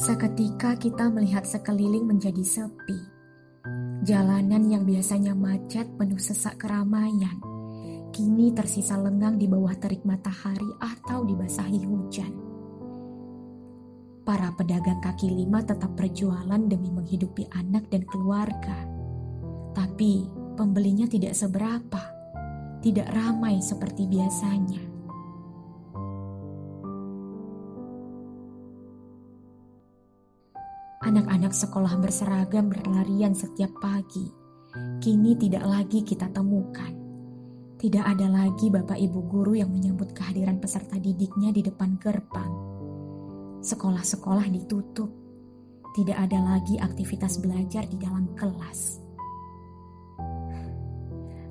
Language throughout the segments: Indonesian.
Seketika kita melihat sekeliling menjadi sepi. Jalanan yang biasanya macet penuh sesak keramaian, kini tersisa lengang di bawah terik matahari atau dibasahi hujan. Para pedagang kaki lima tetap berjualan demi menghidupi anak dan keluarga. Tapi pembelinya tidak seberapa, tidak ramai seperti biasanya. Anak-anak sekolah berseragam berlarian setiap pagi. Kini tidak lagi kita temukan. Tidak ada lagi bapak ibu guru yang menyambut kehadiran peserta didiknya di depan gerbang. Sekolah-sekolah ditutup. Tidak ada lagi aktivitas belajar di dalam kelas.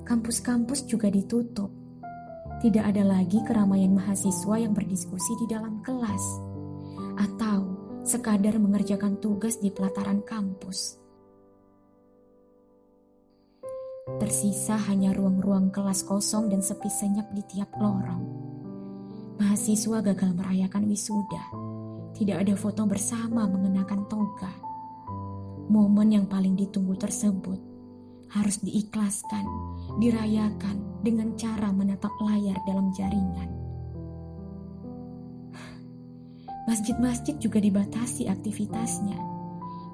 Kampus-kampus juga ditutup. Tidak ada lagi keramaian mahasiswa yang berdiskusi di dalam kelas. Atau sekadar mengerjakan tugas di pelataran kampus. Tersisa hanya ruang-ruang kelas kosong dan sepi senyap di tiap lorong. Mahasiswa gagal merayakan wisuda. Tidak ada foto bersama mengenakan toga. Momen yang paling ditunggu tersebut harus diikhlaskan, dirayakan dengan cara menatap layar dalam jaringan. Masjid-masjid juga dibatasi aktivitasnya.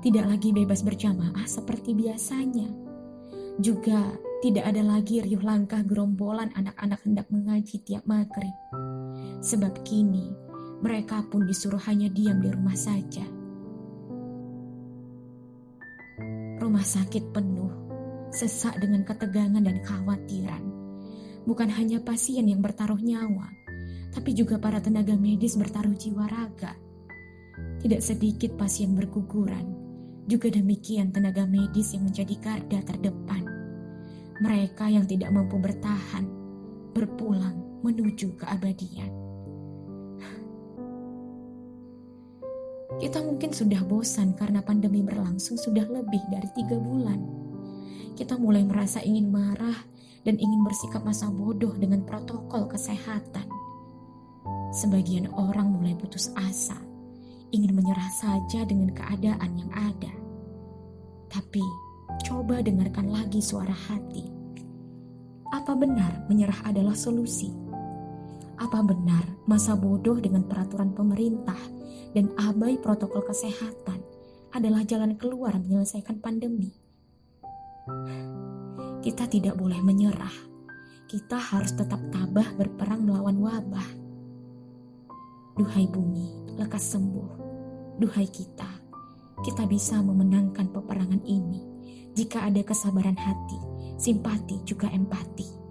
Tidak lagi bebas berjamaah seperti biasanya. Juga tidak ada lagi riuh langkah gerombolan anak-anak hendak mengaji tiap maghrib. Sebab kini mereka pun disuruh hanya diam di rumah saja. Rumah sakit penuh, sesak dengan ketegangan dan kekhawatiran. Bukan hanya pasien yang bertaruh nyawa, tapi juga para tenaga medis bertaruh jiwa raga. Tidak sedikit pasien berguguran, juga demikian tenaga medis yang menjadi garda terdepan. Mereka yang tidak mampu bertahan, berpulang menuju keabadian. Kita mungkin sudah bosan karena pandemi berlangsung sudah lebih dari tiga bulan. Kita mulai merasa ingin marah dan ingin bersikap masa bodoh dengan protokol kesehatan. Sebagian orang mulai putus asa, ingin menyerah saja dengan keadaan yang ada. Tapi coba dengarkan lagi suara hati. Apa benar menyerah adalah solusi? Apa benar masa bodoh dengan peraturan pemerintah dan abai protokol kesehatan adalah jalan keluar menyelesaikan pandemi? Kita tidak boleh menyerah. Kita harus tetap tabah berperang melawan wabah Duhai bumi, lekas sembuh. Duhai kita, kita bisa memenangkan peperangan ini jika ada kesabaran hati, simpati, juga empati.